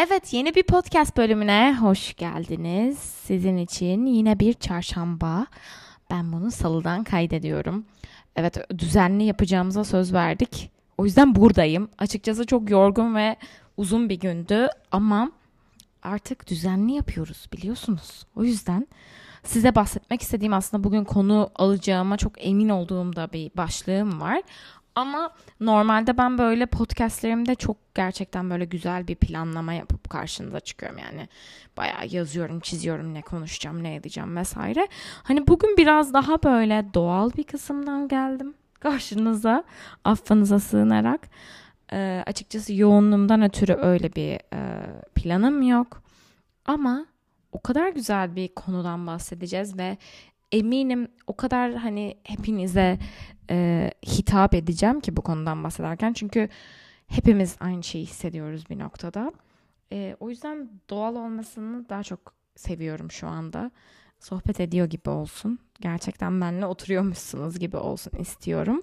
Evet yeni bir podcast bölümüne hoş geldiniz. Sizin için yine bir çarşamba. Ben bunu salıdan kaydediyorum. Evet düzenli yapacağımıza söz verdik. O yüzden buradayım. Açıkçası çok yorgun ve uzun bir gündü ama artık düzenli yapıyoruz biliyorsunuz. O yüzden size bahsetmek istediğim aslında bugün konu alacağıma çok emin olduğum da bir başlığım var. Ama normalde ben böyle podcastlerimde çok gerçekten böyle güzel bir planlama yapıp karşınıza çıkıyorum yani. Bayağı yazıyorum, çiziyorum ne konuşacağım, ne edeceğim vesaire. Hani bugün biraz daha böyle doğal bir kısımdan geldim karşınıza. Affınıza sığınarak. Ee, açıkçası yoğunluğumdan ötürü öyle bir e, planım yok. Ama o kadar güzel bir konudan bahsedeceğiz ve eminim o kadar hani hepinize e, hitap edeceğim ki bu konudan bahsederken. Çünkü hepimiz aynı şeyi hissediyoruz bir noktada. E, o yüzden doğal olmasını daha çok seviyorum şu anda. Sohbet ediyor gibi olsun. Gerçekten benimle oturuyormuşsunuz gibi olsun istiyorum.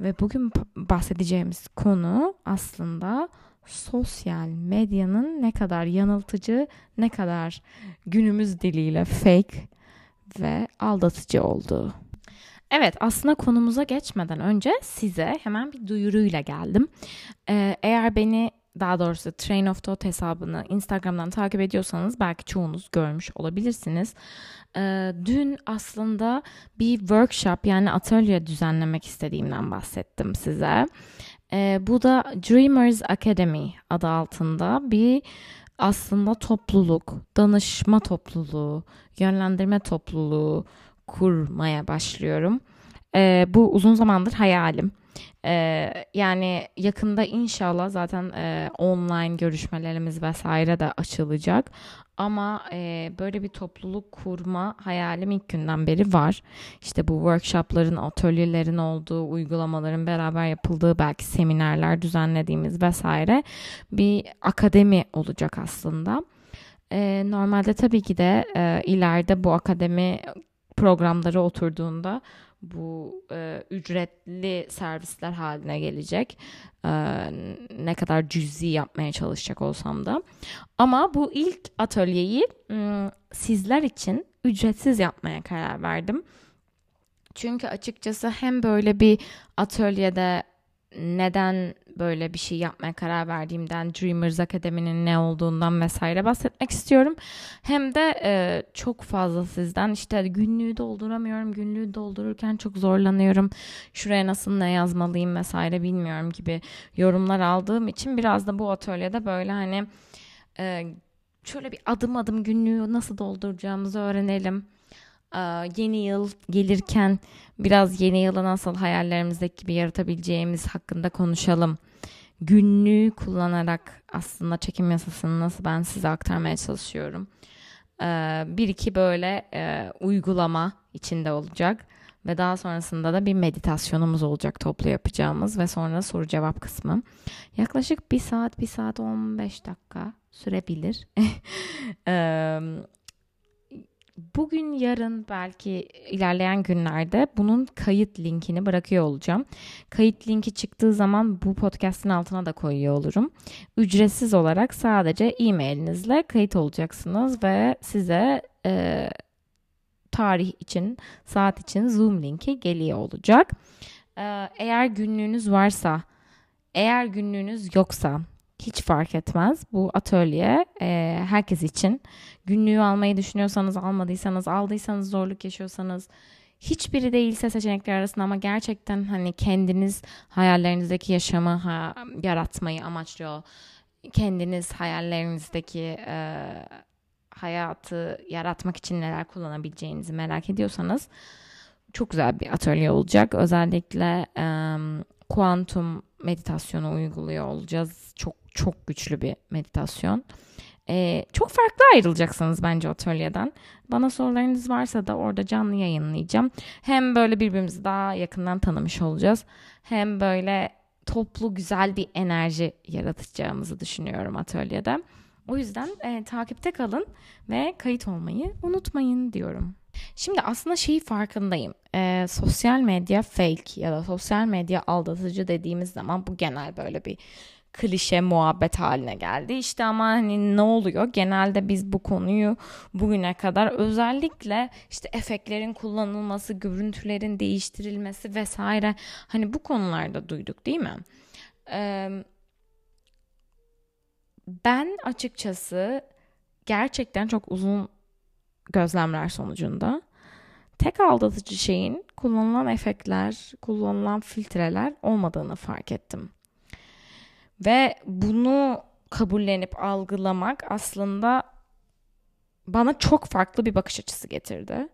Ve bugün bahsedeceğimiz konu aslında sosyal medyanın ne kadar yanıltıcı, ne kadar günümüz diliyle fake ve aldatıcı olduğu. Evet aslında konumuza geçmeden önce size hemen bir duyuruyla geldim. Ee, eğer beni daha doğrusu Train of Thought hesabını Instagram'dan takip ediyorsanız belki çoğunuz görmüş olabilirsiniz. Ee, dün aslında bir workshop yani atölye düzenlemek istediğimden bahsettim size. Ee, bu da Dreamers Academy adı altında bir aslında topluluk, danışma topluluğu, yönlendirme topluluğu kurmaya başlıyorum. Ee, bu uzun zamandır hayalim. Ee, yani yakında inşallah zaten e, online görüşmelerimiz vesaire de açılacak. Ama e, böyle bir topluluk kurma hayalim ilk günden beri var. İşte bu workshopların, atölyelerin olduğu, uygulamaların beraber yapıldığı belki seminerler düzenlediğimiz vesaire bir akademi olacak aslında. E, normalde tabii ki de e, ileride bu akademi programları oturduğunda bu e, ücretli servisler haline gelecek. E, ne kadar cüzi yapmaya çalışacak olsam da. Ama bu ilk atölyeyi e, sizler için ücretsiz yapmaya karar verdim. Çünkü açıkçası hem böyle bir atölyede neden böyle bir şey yapmaya karar verdiğimden, Dreamers Academy'nin ne olduğundan vesaire bahsetmek istiyorum. Hem de e, çok fazla sizden işte günlüğü dolduramıyorum, günlüğü doldururken çok zorlanıyorum, şuraya nasıl ne yazmalıyım vesaire bilmiyorum gibi yorumlar aldığım için biraz da bu atölyede böyle hani e, şöyle bir adım adım günlüğü nasıl dolduracağımızı öğrenelim yeni yıl gelirken biraz yeni yılı nasıl hayallerimizdeki gibi yaratabileceğimiz hakkında konuşalım. Günlüğü kullanarak aslında çekim yasasını nasıl ben size aktarmaya çalışıyorum. Bir iki böyle uygulama içinde olacak ve daha sonrasında da bir meditasyonumuz olacak toplu yapacağımız ve sonra soru cevap kısmı. Yaklaşık bir saat, bir saat 15 dakika sürebilir. bugün yarın belki ilerleyen günlerde bunun kayıt linkini bırakıyor olacağım. Kayıt linki çıktığı zaman bu podcast'in altına da koyuyor olurum. Ücretsiz olarak sadece e-mailinizle kayıt olacaksınız ve size e, tarih için, saat için Zoom linki geliyor olacak. E, eğer günlüğünüz varsa, eğer günlüğünüz yoksa hiç fark etmez. Bu atölye e, herkes için. Günlüğü almayı düşünüyorsanız, almadıysanız, aldıysanız, zorluk yaşıyorsanız, hiçbiri değilse seçenekler arasında ama gerçekten hani kendiniz hayallerinizdeki yaşamı ha, yaratmayı amaçlıyor. Kendiniz hayallerinizdeki e, hayatı yaratmak için neler kullanabileceğinizi merak ediyorsanız çok güzel bir atölye olacak. Özellikle e, kuantum meditasyonu uyguluyor olacağız. Çok çok güçlü bir meditasyon. Ee, çok farklı ayrılacaksınız bence atölyeden. Bana sorularınız varsa da orada canlı yayınlayacağım. Hem böyle birbirimizi daha yakından tanımış olacağız. Hem böyle toplu güzel bir enerji yaratacağımızı düşünüyorum atölyede. O yüzden e, takipte kalın ve kayıt olmayı unutmayın diyorum. Şimdi aslında şeyi farkındayım. E, sosyal medya fake ya da sosyal medya aldatıcı dediğimiz zaman bu genel böyle bir klişe muhabbet haline geldi. İşte ama hani ne oluyor? Genelde biz bu konuyu bugüne kadar özellikle işte efektlerin kullanılması, görüntülerin değiştirilmesi vesaire hani bu konularda duyduk değil mi? Ee, ben açıkçası gerçekten çok uzun gözlemler sonucunda tek aldatıcı şeyin kullanılan efektler, kullanılan filtreler olmadığını fark ettim. Ve bunu kabullenip algılamak aslında bana çok farklı bir bakış açısı getirdi.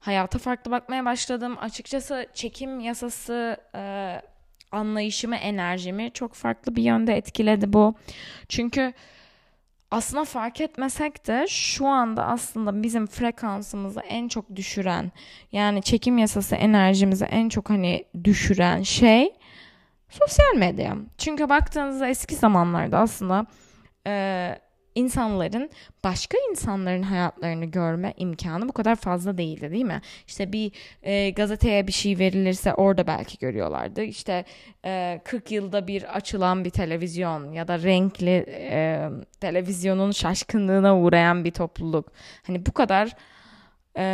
Hayata farklı bakmaya başladım. Açıkçası çekim yasası e, anlayışımı, enerjimi çok farklı bir yönde etkiledi bu. Çünkü aslında fark etmesek de şu anda aslında bizim frekansımızı en çok düşüren yani çekim yasası enerjimizi en çok hani düşüren şey sosyal medya. Çünkü baktığınızda eski zamanlarda aslında e, insanların başka insanların hayatlarını görme imkanı bu kadar fazla değildi değil mi? İşte bir e, gazeteye bir şey verilirse orada belki görüyorlardı. İşte e, 40 yılda bir açılan bir televizyon ya da renkli e, televizyonun şaşkınlığına uğrayan bir topluluk. Hani bu kadar e,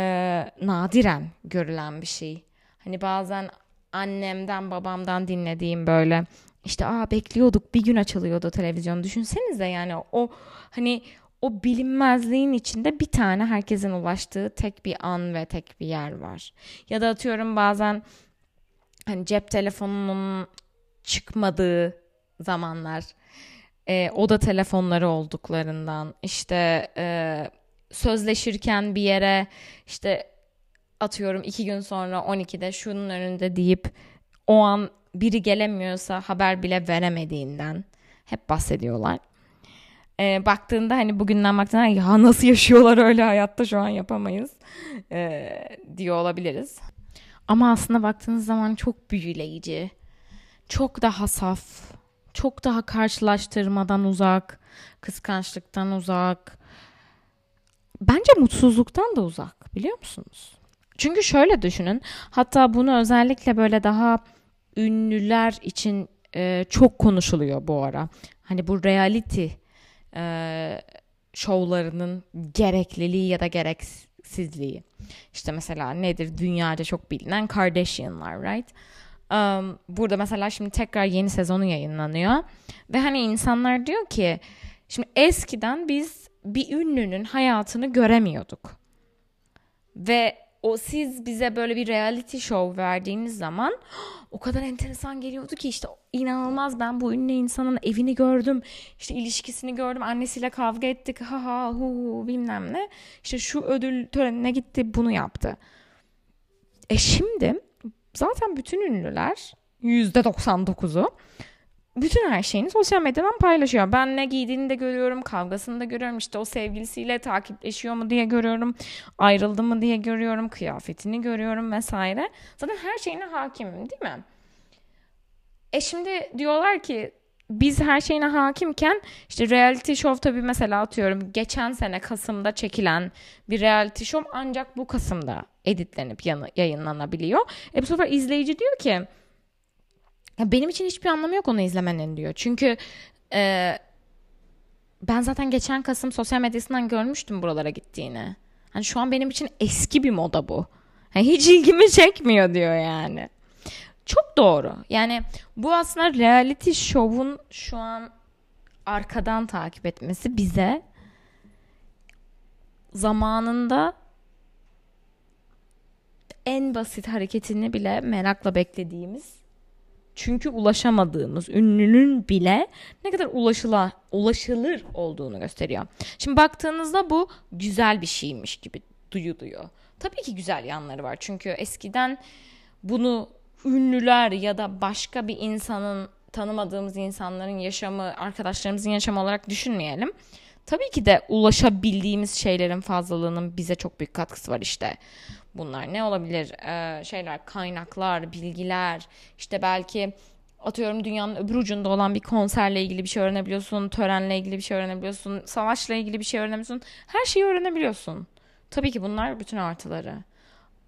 nadiren görülen bir şey. Hani bazen annemden babamdan dinlediğim böyle işte aa bekliyorduk bir gün açılıyordu televizyon. Düşünsenize yani o hani o bilinmezliğin içinde bir tane herkesin ulaştığı tek bir an ve tek bir yer var. Ya da atıyorum bazen hani cep telefonunun çıkmadığı zamanlar e, oda telefonları olduklarından işte e, sözleşirken bir yere işte atıyorum iki gün sonra 12'de şunun önünde deyip o an biri gelemiyorsa haber bile veremediğinden hep bahsediyorlar. E, baktığında hani bugünden baktığında ya nasıl yaşıyorlar öyle hayatta şu an yapamayız e, diyor olabiliriz. Ama aslında baktığınız zaman çok büyüleyici, çok daha saf, çok daha karşılaştırmadan uzak, kıskançlıktan uzak, bence mutsuzluktan da uzak biliyor musunuz? Çünkü şöyle düşünün, hatta bunu özellikle böyle daha ünlüler için e, çok konuşuluyor bu ara. Hani bu reality e, şovlarının gerekliliği ya da gereksizliği. İşte mesela nedir dünyaca çok bilinen Kardashian'lar right? Um, burada mesela şimdi tekrar yeni sezonu yayınlanıyor. Ve hani insanlar diyor ki şimdi eskiden biz bir ünlünün hayatını göremiyorduk. Ve o siz bize böyle bir reality show verdiğiniz zaman o kadar enteresan geliyordu ki işte inanılmaz ben bu ünlü insanın evini gördüm. işte ilişkisini gördüm. Annesiyle kavga ettik. Ha ha hu hu bilmem ne. İşte şu ödül törenine gitti bunu yaptı. E şimdi zaten bütün ünlüler %99'u bütün her şeyini sosyal medyadan paylaşıyor. Ben ne giydiğini de görüyorum, kavgasını da görüyorum. İşte o sevgilisiyle takipleşiyor mu diye görüyorum. Ayrıldı mı diye görüyorum. Kıyafetini görüyorum vesaire. Zaten her şeyine hakimim değil mi? E şimdi diyorlar ki biz her şeyine hakimken işte reality show tabii mesela atıyorum geçen sene Kasım'da çekilen bir reality show ancak bu Kasım'da editlenip yayınlanabiliyor. E bu sefer izleyici diyor ki ya benim için hiçbir anlamı yok onu izlemenin diyor. Çünkü e, ben zaten geçen Kasım sosyal medyasından görmüştüm buralara gittiğini. Hani şu an benim için eski bir moda bu. Yani hiç ilgimi çekmiyor diyor yani. Çok doğru. Yani bu aslında reality show'un şu an arkadan takip etmesi bize zamanında en basit hareketini bile merakla beklediğimiz çünkü ulaşamadığımız ünlünün bile ne kadar ulaşıla, ulaşılır olduğunu gösteriyor. Şimdi baktığınızda bu güzel bir şeymiş gibi duyuluyor. Tabii ki güzel yanları var. Çünkü eskiden bunu ünlüler ya da başka bir insanın tanımadığımız insanların yaşamı, arkadaşlarımızın yaşamı olarak düşünmeyelim. Tabii ki de ulaşabildiğimiz şeylerin fazlalığının bize çok büyük katkısı var işte. Bunlar ne olabilir? Ee, şeyler, kaynaklar, bilgiler, işte belki atıyorum dünyanın öbür ucunda olan bir konserle ilgili bir şey öğrenebiliyorsun, törenle ilgili bir şey öğrenebiliyorsun, savaşla ilgili bir şey öğrenebiliyorsun. Her şeyi öğrenebiliyorsun. Tabii ki bunlar bütün artıları.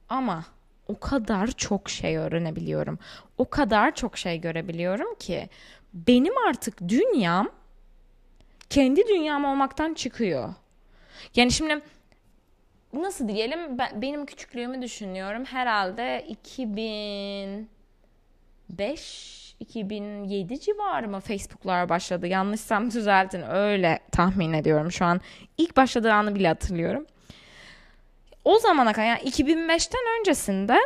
Ama o kadar çok şey öğrenebiliyorum. O kadar çok şey görebiliyorum ki benim artık dünyam kendi dünyam olmaktan çıkıyor. Yani şimdi nasıl diyelim ben, benim küçüklüğümü düşünüyorum. Herhalde 2005 2007 civarı mı Facebook'lar başladı. Yanlışsam düzeltin. Öyle tahmin ediyorum şu an. İlk başladığı anı bile hatırlıyorum. O zamana kadar yani 2005'ten öncesinde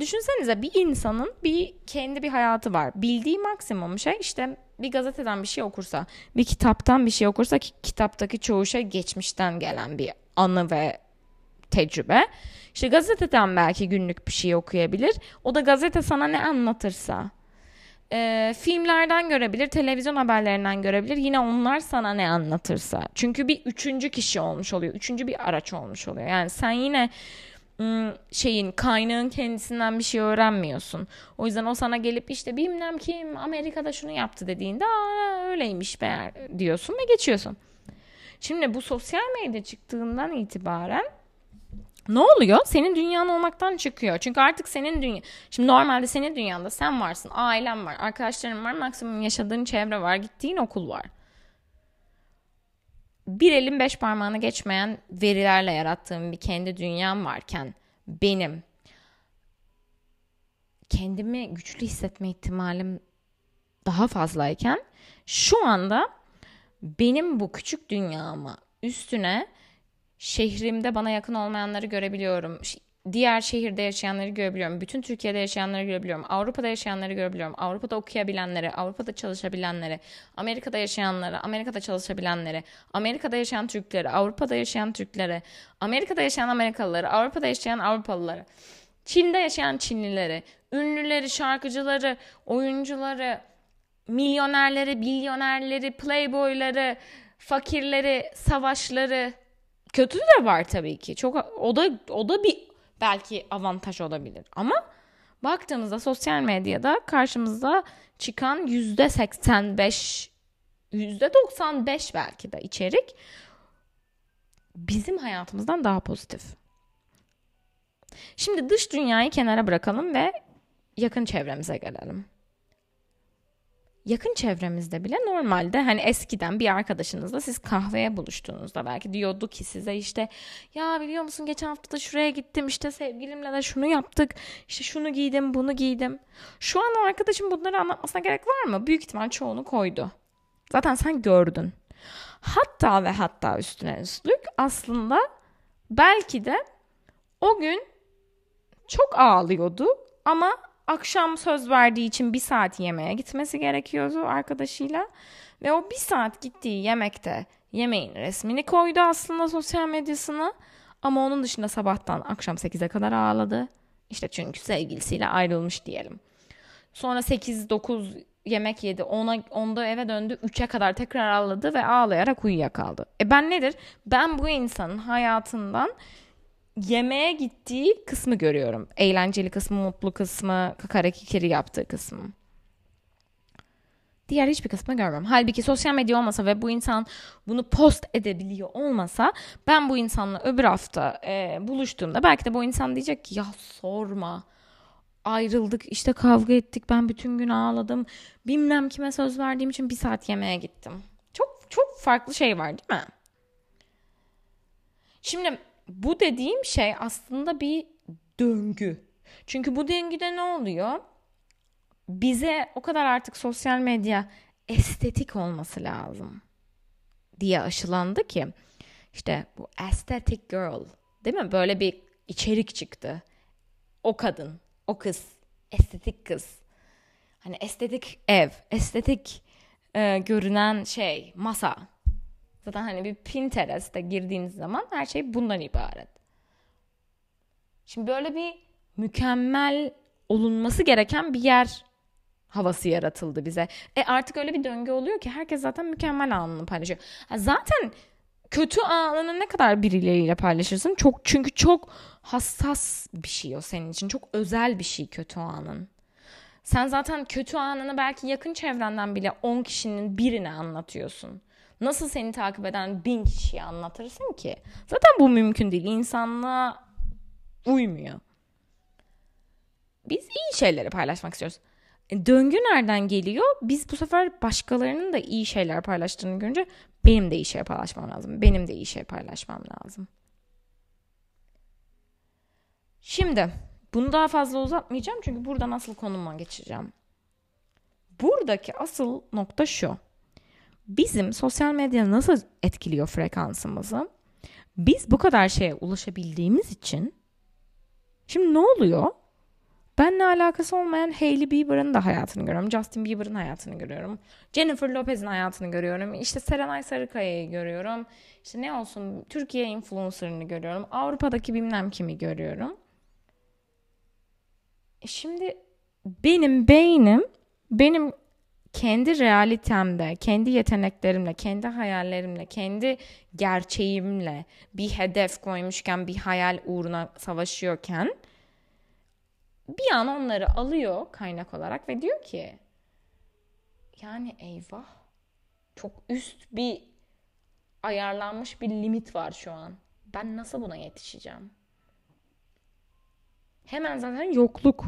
düşünsenize bir insanın bir kendi bir hayatı var. Bildiği maksimum şey işte bir gazeteden bir şey okursa, bir kitaptan bir şey okursa ki kitaptaki çoğu şey geçmişten gelen bir anı ve tecrübe. İşte gazeteden belki günlük bir şey okuyabilir. O da gazete sana ne anlatırsa. E, filmlerden görebilir, televizyon haberlerinden görebilir. Yine onlar sana ne anlatırsa. Çünkü bir üçüncü kişi olmuş oluyor. Üçüncü bir araç olmuş oluyor. Yani sen yine şeyin kaynağın kendisinden bir şey öğrenmiyorsun. O yüzden o sana gelip işte bilmem kim Amerika'da şunu yaptı dediğinde Aa, öyleymiş be diyorsun ve geçiyorsun. Şimdi bu sosyal medya çıktığından itibaren ne oluyor? Senin dünyan olmaktan çıkıyor. Çünkü artık senin dünya... Şimdi normalde senin dünyanda sen varsın, ailen var, arkadaşların var, maksimum yaşadığın çevre var, gittiğin okul var. Bir elin beş parmağını geçmeyen verilerle yarattığım bir kendi dünyam varken benim kendimi güçlü hissetme ihtimalim daha fazlayken şu anda benim bu küçük dünyama üstüne şehrimde bana yakın olmayanları görebiliyorum. Diğer şehirde yaşayanları görebiliyorum. Bütün Türkiye'de yaşayanları görebiliyorum. Avrupa'da yaşayanları görebiliyorum. Avrupa'da okuyabilenleri, Avrupa'da çalışabilenleri, Amerika'da yaşayanları, Amerika'da çalışabilenleri, Amerika'da yaşayan Türkleri, Avrupa'da yaşayan Türkleri, Amerika'da yaşayan Amerikalıları, Avrupa'da yaşayan Avrupalıları, Çin'de yaşayan Çinlileri, ünlüleri, şarkıcıları, oyuncuları, milyonerleri, milyonerleri, playboyları, fakirleri, savaşları, kötü de var tabii ki. Çok o da o da bir belki avantaj olabilir. Ama baktığımızda sosyal medyada karşımıza çıkan yüzde 85 yüzde 95 belki de içerik bizim hayatımızdan daha pozitif. Şimdi dış dünyayı kenara bırakalım ve yakın çevremize gelelim yakın çevremizde bile normalde hani eskiden bir arkadaşınızla siz kahveye buluştuğunuzda belki diyordu ki size işte ya biliyor musun geçen hafta da şuraya gittim işte sevgilimle de şunu yaptık işte şunu giydim bunu giydim. Şu an o arkadaşım bunları anlatmasına gerek var mı? Büyük ihtimal çoğunu koydu. Zaten sen gördün. Hatta ve hatta üstüne üstlük aslında belki de o gün çok ağlıyordu ama akşam söz verdiği için bir saat yemeğe gitmesi gerekiyordu arkadaşıyla. Ve o bir saat gittiği yemekte yemeğin resmini koydu aslında sosyal medyasına. Ama onun dışında sabahtan akşam 8'e kadar ağladı. İşte çünkü sevgilisiyle ayrılmış diyelim. Sonra 8-9 yemek yedi. Ona, onda eve döndü. 3'e kadar tekrar ağladı ve ağlayarak uyuyakaldı. E ben nedir? Ben bu insanın hayatından yemeğe gittiği kısmı görüyorum. Eğlenceli kısmı, mutlu kısmı, kakara kikiri yaptığı kısmı. Diğer hiçbir kısmı görmüyorum. Halbuki sosyal medya olmasa ve bu insan bunu post edebiliyor olmasa ben bu insanla öbür hafta e, buluştuğumda belki de bu insan diyecek ki ya sorma ayrıldık işte kavga ettik ben bütün gün ağladım bilmem kime söz verdiğim için bir saat yemeğe gittim. Çok çok farklı şey var değil mi? Şimdi bu dediğim şey aslında bir döngü. Çünkü bu döngüde ne oluyor? Bize o kadar artık sosyal medya estetik olması lazım diye aşılandı ki işte bu aesthetic girl değil mi? Böyle bir içerik çıktı. O kadın, o kız, estetik kız. Hani estetik ev, estetik e, görünen şey, masa Zaten hani bir Pinterest'e girdiğiniz zaman her şey bundan ibaret. Şimdi böyle bir mükemmel olunması gereken bir yer havası yaratıldı bize. E artık öyle bir döngü oluyor ki herkes zaten mükemmel anını paylaşıyor. Zaten kötü anını ne kadar birileriyle paylaşırsın? Çok çünkü çok hassas bir şey o senin için. Çok özel bir şey kötü anın. Sen zaten kötü anını belki yakın çevrenden bile 10 kişinin birine anlatıyorsun. Nasıl seni takip eden bin kişiye anlatırsın ki? Zaten bu mümkün değil. İnsanlığa uymuyor. Biz iyi şeyleri paylaşmak istiyoruz. E, döngü nereden geliyor? Biz bu sefer başkalarının da iyi şeyler paylaştığını görünce benim de iyi şey paylaşmam lazım. Benim de iyi şey paylaşmam lazım. Şimdi bunu daha fazla uzatmayacağım çünkü buradan asıl konuma geçeceğim. Buradaki asıl nokta şu. Bizim sosyal medya nasıl etkiliyor frekansımızı? Biz bu kadar şeye ulaşabildiğimiz için şimdi ne oluyor? Benle alakası olmayan Hailey Bieber'ın da hayatını görüyorum. Justin Bieber'ın hayatını görüyorum. Jennifer Lopez'in hayatını görüyorum. İşte Serenay Sarıkaya'yı görüyorum. İşte ne olsun Türkiye influencer'ını görüyorum. Avrupa'daki bilmem kimi görüyorum. E şimdi benim beynim benim kendi realitemde, kendi yeteneklerimle, kendi hayallerimle, kendi gerçeğimle bir hedef koymuşken, bir hayal uğruna savaşıyorken bir an onları alıyor kaynak olarak ve diyor ki yani eyvah çok üst bir ayarlanmış bir limit var şu an. Ben nasıl buna yetişeceğim? Hemen zaten yokluk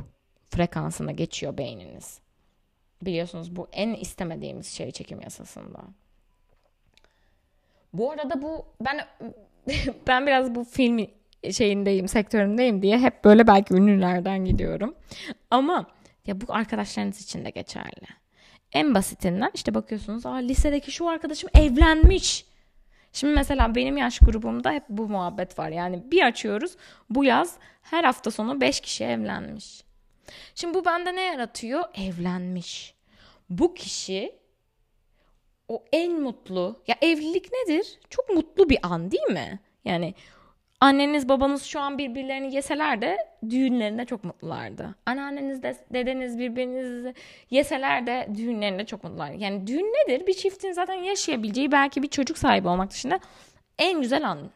frekansına geçiyor beyniniz. Biliyorsunuz bu en istemediğimiz şey çekim yasasında. Bu arada bu ben ben biraz bu film şeyindeyim, sektöründeyim diye hep böyle belki ünlülerden gidiyorum. Ama ya bu arkadaşlarınız için de geçerli. En basitinden işte bakıyorsunuz aa lisedeki şu arkadaşım evlenmiş. Şimdi mesela benim yaş grubumda hep bu muhabbet var. Yani bir açıyoruz bu yaz her hafta sonu 5 kişi evlenmiş. Şimdi bu bende ne yaratıyor? Evlenmiş. Bu kişi o en mutlu ya evlilik nedir? Çok mutlu bir an değil mi? Yani anneniz babanız şu an birbirlerini yeseler de düğünlerinde çok mutlulardı. Anneanneniz de dedeniz birbirinizi yeseler de düğünlerinde çok mutlulardı. Yani düğün nedir? Bir çiftin zaten yaşayabileceği belki bir çocuk sahibi olmak dışında en güzel an.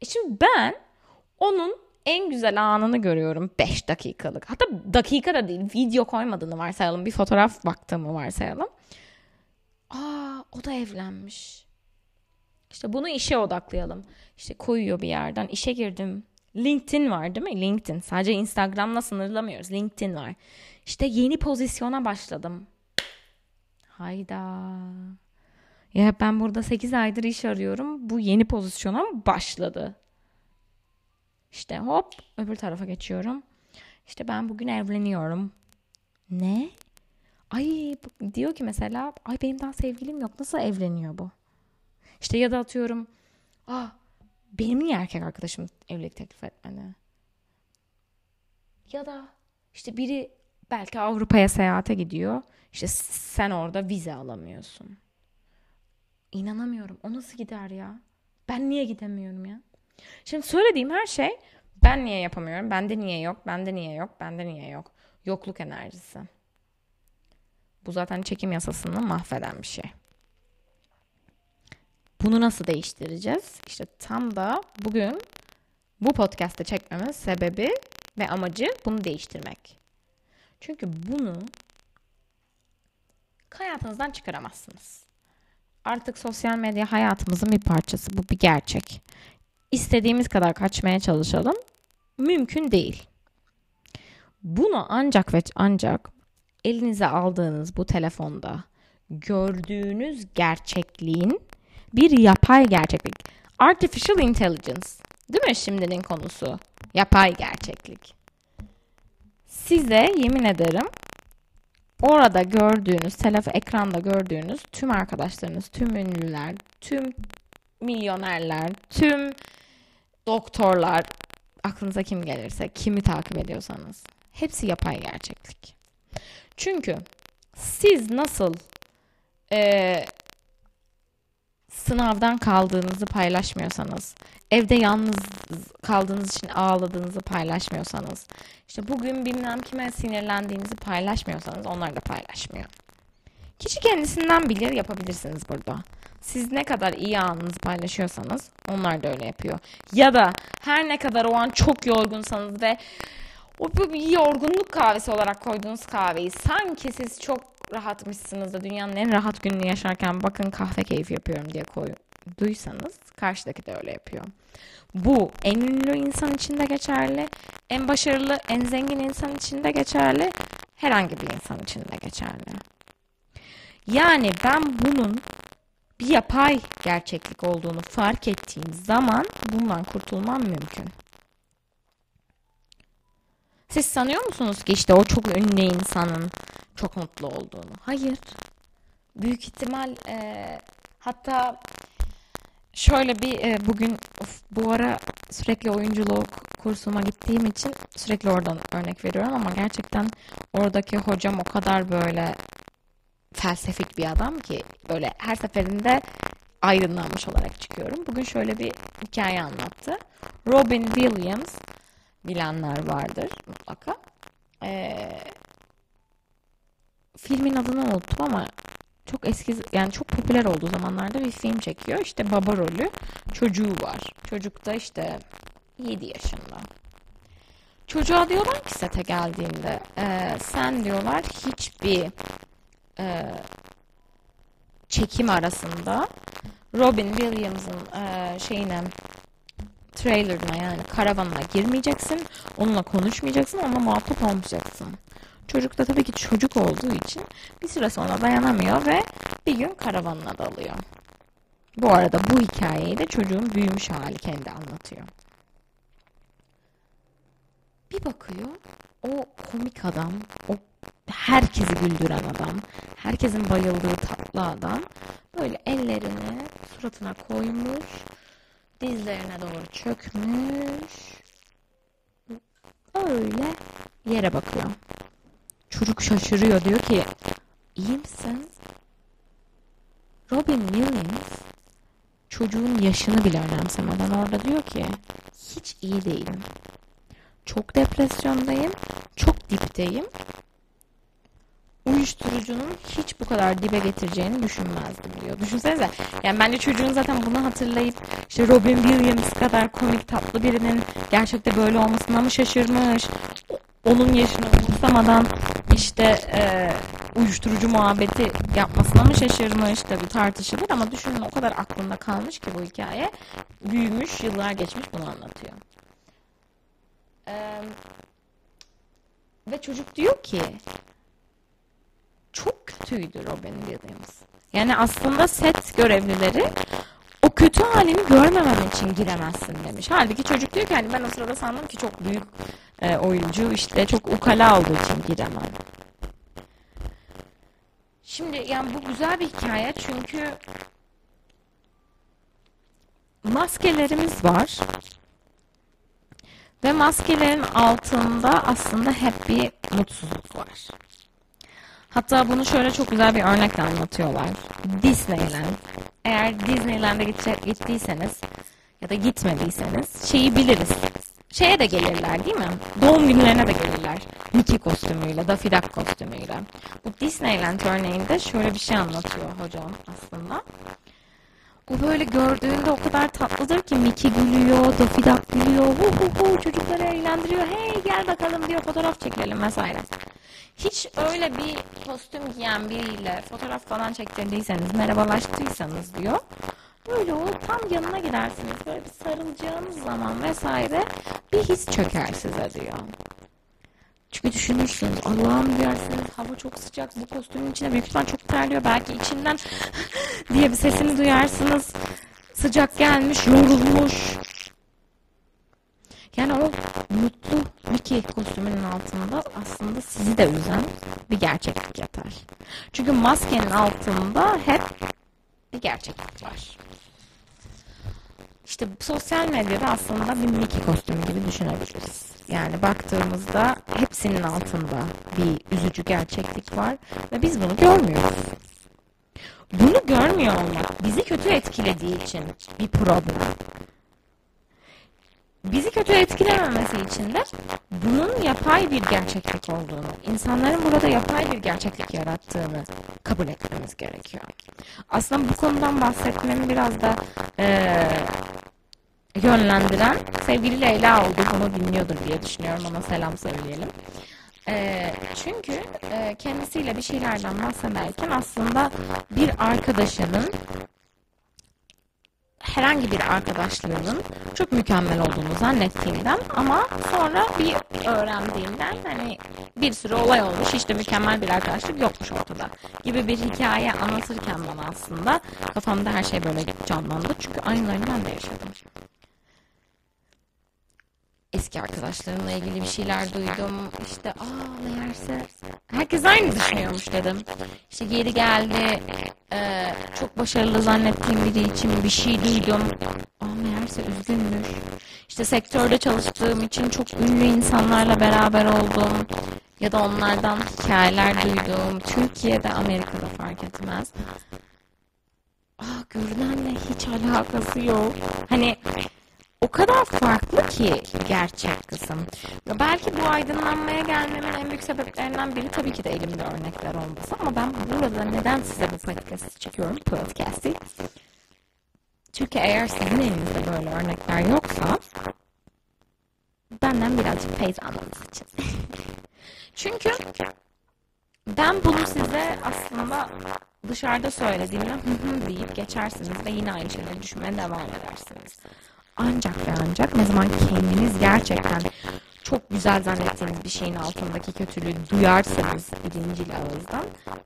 E şimdi ben onun en güzel anını görüyorum 5 dakikalık. Hatta dakika da değil video koymadığını varsayalım. Bir fotoğraf baktığımı varsayalım. Aa o da evlenmiş. İşte bunu işe odaklayalım. İşte koyuyor bir yerden. İşe girdim. LinkedIn var değil mi? LinkedIn. Sadece Instagram'la sınırlamıyoruz. LinkedIn var. İşte yeni pozisyona başladım. Hayda. Ya ben burada 8 aydır iş arıyorum. Bu yeni pozisyona mı başladı? İşte hop öbür tarafa geçiyorum. İşte ben bugün evleniyorum. Ne? Ay diyor ki mesela ay benim daha sevgilim yok. Nasıl evleniyor bu? İşte ya da atıyorum ah benim niye erkek arkadaşım evlilik teklif etmedi? Ya da işte biri belki Avrupa'ya seyahate gidiyor. İşte sen orada vize alamıyorsun. İnanamıyorum. O nasıl gider ya? Ben niye gidemiyorum ya? Şimdi söylediğim her şey ben niye yapamıyorum? Bende niye yok? Bende niye yok? Bende niye yok? Yokluk enerjisi. Bu zaten çekim yasasını mahveden bir şey. Bunu nasıl değiştireceğiz? İşte tam da bugün bu podcast'te çekmemin sebebi ve amacı bunu değiştirmek. Çünkü bunu hayatınızdan çıkaramazsınız. Artık sosyal medya hayatımızın bir parçası. Bu bir gerçek. İstediğimiz kadar kaçmaya çalışalım. Mümkün değil. Bunu ancak ve ancak elinize aldığınız bu telefonda gördüğünüz gerçekliğin bir yapay gerçeklik. Artificial intelligence. Değil mi şimdinin konusu? Yapay gerçeklik. Size yemin ederim orada gördüğünüz, telefon ekranda gördüğünüz tüm arkadaşlarınız, tüm ünlüler, tüm milyonerler, tüm doktorlar, aklınıza kim gelirse, kimi takip ediyorsanız hepsi yapay gerçeklik. Çünkü siz nasıl e, sınavdan kaldığınızı paylaşmıyorsanız, evde yalnız kaldığınız için ağladığınızı paylaşmıyorsanız, işte bugün bilmem kime sinirlendiğinizi paylaşmıyorsanız onlar da paylaşmıyor. Kişi kendisinden bilir yapabilirsiniz burada. Siz ne kadar iyi anınızı paylaşıyorsanız onlar da öyle yapıyor. Ya da her ne kadar o an çok yorgunsanız ve o bir yorgunluk kahvesi olarak koyduğunuz kahveyi sanki siz çok rahatmışsınız da dünyanın en rahat gününü yaşarken bakın kahve keyfi yapıyorum diye koyduysanız karşıdaki de öyle yapıyor. Bu en ünlü insan için de geçerli, en başarılı, en zengin insan için de geçerli. herhangi bir insan için de geçerli. Yani ben bunun bir yapay gerçeklik olduğunu fark ettiğim zaman bundan kurtulmam mümkün. Siz sanıyor musunuz ki işte o çok ünlü insanın çok mutlu olduğunu? Hayır. Büyük ihtimal e, hatta şöyle bir e, bugün of, bu ara sürekli oyunculuk kursuma gittiğim için sürekli oradan örnek veriyorum ama gerçekten oradaki hocam o kadar böyle felsefik bir adam ki böyle her seferinde aydınlanmış olarak çıkıyorum. Bugün şöyle bir hikaye anlattı. Robin Williams bilenler vardır mutlaka. Ee, filmin adını unuttum ama çok eski yani çok popüler olduğu zamanlarda bir film çekiyor. İşte baba rolü çocuğu var. Çocuk da işte 7 yaşında. Çocuğa diyorlar ki sete geldiğinde e, sen diyorlar hiçbir e, çekim arasında Robin Williams'ın e, şeyine trailerına yani karavanına girmeyeceksin. Onunla konuşmayacaksın. Onunla muhatap olmayacaksın. Çocuk da tabii ki çocuk olduğu için bir süre sonra dayanamıyor ve bir gün karavanına dalıyor. Bu arada bu hikayeyi de çocuğun büyümüş hali kendi anlatıyor. Bir bakıyor o komik adam, o herkesi güldüren adam, herkesin bayıldığı tatlı adam böyle ellerini suratına koymuş, dizlerine doğru çökmüş. Öyle yere bakıyor. Çocuk şaşırıyor diyor ki iyi misin? Robin Williams çocuğun yaşını bile önemsemeden orada diyor ki hiç iyi değilim. Çok depresyondayım, çok dipteyim. Uyuşturucunun hiç bu kadar dibe getireceğini düşünmezdim diyor. Düşünsenize. Yani bence çocuğun zaten bunu hatırlayıp işte Robin Williams kadar komik tatlı birinin gerçekte böyle olmasına mı şaşırmış? Onun yaşını umursamadan işte e, uyuşturucu muhabbeti yapmasına mı şaşırmış? Tabii tartışılır ama düşünün o kadar aklında kalmış ki bu hikaye. Büyümüş, yıllar geçmiş bunu anlatıyor. Ee, ve çocuk diyor ki çok kötüydü Robin Williams. Yani aslında set görevlileri o kötü halini görmemem için giremezsin demiş. Halbuki çocuk diyor ki hani ben o sırada sandım ki çok büyük e, oyuncu işte çok ukala olduğu için giremem. Şimdi yani bu güzel bir hikaye çünkü maskelerimiz var. Ve maskelerin altında aslında hep bir mutsuzluk var. Hatta bunu şöyle çok güzel bir örnekle anlatıyorlar. Disneyland. Eğer Disneyland'e gittiyseniz ya da gitmediyseniz şeyi biliriz. Şeye de gelirler değil mi? Doğum günlerine de gelirler. Mickey kostümüyle, Daffy Duck kostümüyle. Bu Disneyland örneğinde şöyle bir şey anlatıyor hocam aslında. O böyle gördüğünde o kadar tatlıdır ki Mickey gülüyor, Daffy Duck gülüyor, hu hu hu çocukları eğlendiriyor, hey gel bakalım diyor fotoğraf çekelim vesaire. Hiç öyle bir kostüm giyen biriyle fotoğraf falan çektirdiyseniz, merhabalaştıysanız diyor. Böyle o tam yanına gidersiniz. Böyle bir sarılacağınız zaman vesaire bir his çöker size diyor. Çünkü düşünürsünüz Allah'ım dersiniz hava çok sıcak bu kostümün içine büyük ihtimal çok terliyor. Belki içinden diye bir sesini duyarsınız. Sıcak gelmiş, yorulmuş. Yani o mutlu Mickey kostümünün altında aslında sizi de üzen bir gerçeklik yatar. Çünkü maskenin altında hep bir gerçeklik var. İşte sosyal medyada aslında bir Mickey kostümü gibi düşünebiliriz. Yani baktığımızda hepsinin altında bir üzücü gerçeklik var ve biz bunu görmüyoruz. Bunu görmüyor olmak bizi kötü etkilediği için bir problem. Bizi kötü etkilememesi için de bunun yapay bir gerçeklik olduğunu, insanların burada yapay bir gerçeklik yarattığını kabul etmemiz gerekiyor. Aslında bu konudan bahsetmemi biraz da e, yönlendiren sevgili Leyla oldu. Bunu dinliyordur diye düşünüyorum. Ona selam söyleyelim. E, çünkü e, kendisiyle bir şeylerden bahsederken aslında bir arkadaşının herhangi bir arkadaşlığının çok mükemmel olduğunu zannettiğimden ama sonra bir öğrendiğimden hani bir sürü olay olmuş işte mükemmel bir arkadaşlık yokmuş ortada gibi bir hikaye anlatırken bana aslında kafamda her şey böyle canlandı. Çünkü aynılarını ben yaşadım eski arkadaşlarımla ilgili bir şeyler duydum. İşte aa meğerse herkes aynı düşünüyormuş dedim. İşte geri geldi. Ee, çok başarılı zannettiğim biri için bir şey duydum. Aa meğerse üzgünmüş. İşte sektörde çalıştığım için çok ünlü insanlarla beraber oldum. Ya da onlardan hikayeler duydum. Türkiye'de, Amerika'da fark etmez. Aa görünenle hiç alakası yok. Hani o kadar farklı ki gerçek kısım. Belki bu aydınlanmaya gelmemin en büyük sebeplerinden biri tabii ki de elimde örnekler olması ama ben burada neden size bu podcast çekiyorum, podcast'i? Çünkü eğer sizin elinizde böyle örnekler yoksa benden birazcık feyz almanız için. Çünkü ben bunu size aslında dışarıda söylediğimde hı hı deyip geçersiniz ve yine aynı şeyleri düşünmeye devam edersiniz. Ancak ve ancak ne zaman kendiniz gerçekten çok güzel zannettiğiniz bir şeyin altındaki kötülüğü duyarsanız bilincil ağızdan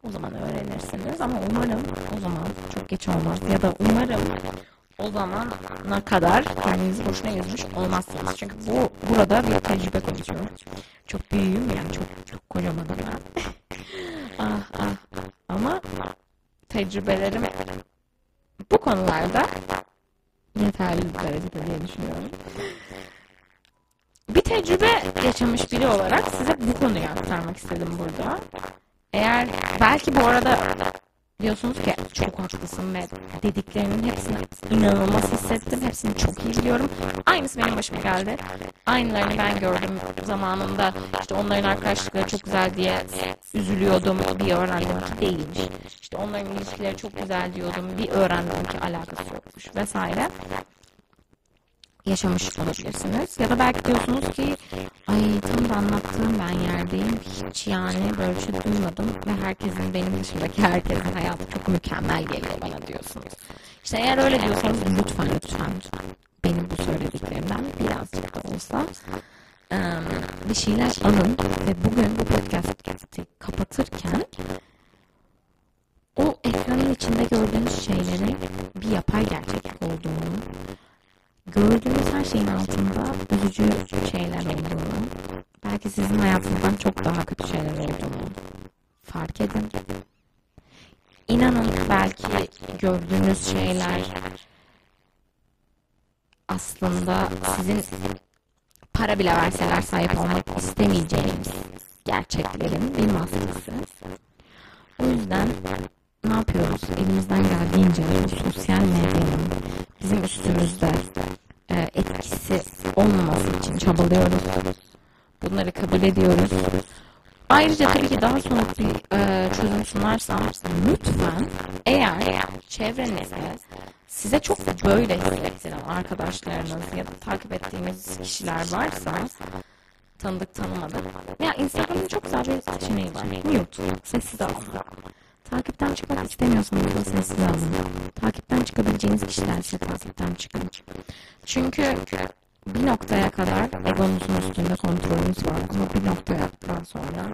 o zaman öğrenirsiniz ama umarım o zaman çok geç olmaz ya da umarım o zamana kadar kendinizi boşuna yüzmüş olmazsınız. Çünkü bu burada bir tecrübe konuşuyorum. Çok büyüğüm yani çok çok kocamanım ben. ah ah ama tecrübelerim bu konularda yeterli derecede diye düşünüyorum. Bir tecrübe yaşamış biri olarak size bu konuyu aktarmak istedim burada. Eğer belki bu arada diyorsunuz ki çok haklısın ve dediklerinin hepsini inanılmaz hissettim. Hepsini çok iyi biliyorum. Aynısı benim başıma geldi. Aynılarını ben gördüm zamanında. İşte onların arkadaşlıkları çok güzel diye üzülüyordum. Bir öğrendim ki değilmiş. İşte onların ilişkileri çok güzel diyordum. Bir öğrendim ki alakası yokmuş vesaire yaşamış olabilirsiniz. Ya da belki diyorsunuz ki ay tam da anlattığım ben yerdeyim. Hiç yani böyle şey duymadım ve herkesin benim dışındaki herkesin hayatı çok mükemmel geliyor bana diyorsunuz. İşte eğer öyle diyorsanız lütfen lütfen benim bu söylediklerimden birazcık da olsa bir şeyler alın ve bugün bu podcast'i kapatırken o ekranın içinde gördüğünüz şeylerin bir yapay gerçeklik olduğunu gördüğünüz her şeyin altında üzücü şeyler olduğunu, belki sizin hayatınızdan çok daha kötü şeyler olduğunu fark edin. İnanın belki gördüğünüz şeyler aslında sizin para bile verseler sahip olmak istemeyeceğiniz gerçeklerin bir maskesi. O yüzden ne yapıyoruz? Elimizden geldiğince bu sosyal medyanın bizim üstümüzde e, etkisi olmaması için çabalıyoruz. Bunları kabul ediyoruz. Ayrıca tabii ki daha somut bir e, çözüm sunarsam lütfen eğer çevrenizde size çok böyle hissettiren arkadaşlarınız ya da takip ettiğiniz kişiler varsa tanıdık tanımadık. Ya Instagram'ın çok güzel bir seçeneği var. Mute, sessiz alma. Takipten çıkmak istemiyorsanız da sessiz alın. Takipten çıkabileceğiniz kişilerse takipten çıkın. Çünkü bir noktaya kadar egonuzun üstünde kontrolünüz var ama bir noktadan sonra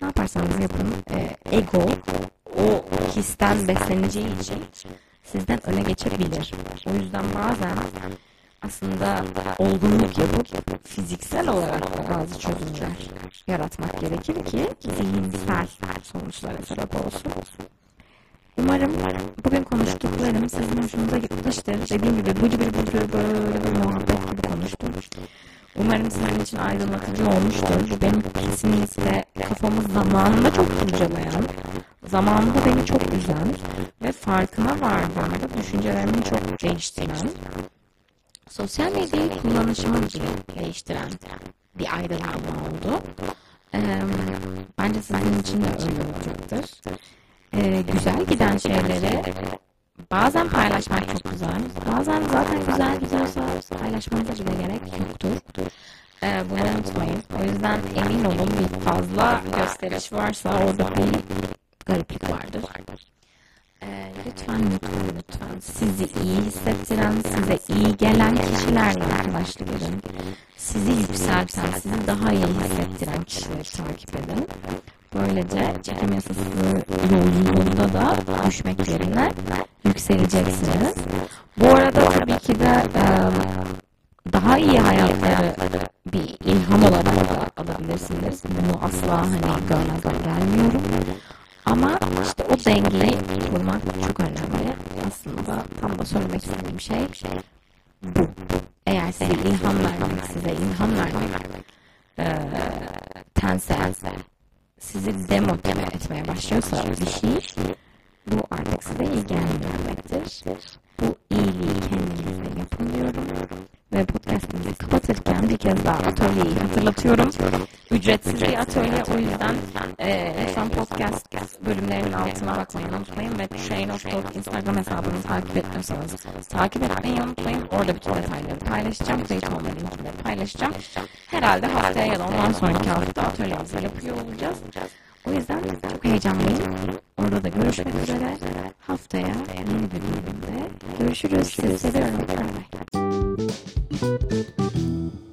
ne yaparsanız yapın e, ego o histen besleneceği için sizden öne geçebilir. O yüzden bazen aslında olgunluk yapıp fiziksel olarak bazı çözümler yaratmak gerekir ki zihinsel sonuçlara sebep olsun. Umarım bugün konuştuklarım sizin hoşunuza gitmiştir. Dediğim gibi bıcı bir bıcı böyle bir muhabbet gibi konuştum. Umarım sizin için aydınlatıcı olmuştur. Bu benim kesinlikle kafamı zamanında çok kurcalayan, zamanında beni çok üzen ve farkına vardığımda düşüncelerimi çok değiştiren sosyal medyayı kullanışımı değiştiren bir aydınlanma oldu. Ee, bence sizin için de öyle olacaktır. Ee, güzel giden şeyleri bazen paylaşmak çok güzel. Bazen zaten güzel gidiyorsa paylaşmanıza bile gerek yoktur. Ee, bunu unutmayın. O yüzden emin olun bir fazla gösteriş varsa orada bir gariplik vardır. Ee, lütfen lütfen lütfen sizi iyi hissettiren, size iyi gelen kişilerle arkadaşlık edin. Sizi yükselten, sizi daha iyi hissettiren kişileri takip edin. Böylece çekim yasası yolculuğunda da düşmek yerine yükseleceksiniz. Bu arada tabii ki de daha iyi hayatları bir ilham olarak da alabilirsiniz. Bunu asla hani görmezden gelmiyorum. Ama işte o dengeyi kurmak çok önemli. Aslında tam da söylemek istediğim şey bu. Eğer size ilham vermek, size ilham vermek e, tense sizi demotive etmeye başlıyorsa bir şey bu artık size iyi gelmiyor demektir. Bu iyiliği kendinize yapın diyorum. Ve podcastımızı kapatırken bir kez daha atölyeyi hatırlatıyorum. Ücretsiz bir atölye o yüzden e, lütfen podcast bölümlerinin altına bakmayı unutmayın ve Train of Talk Instagram hesabını takip etmiyorsanız takip etmeyi unutmayın. Orada bütün detayları paylaşacağım. Kayıt olma linkini paylaşacağım. Herhalde haftaya ya da ondan sonraki hafta atölyemizi yapıyor olacağız. O yüzden çok heyecanlıyım. Orada da görüşmek üzere. Haftaya yeni bir bölümde görüşürüz. Sizi seviyorum. Bye bye.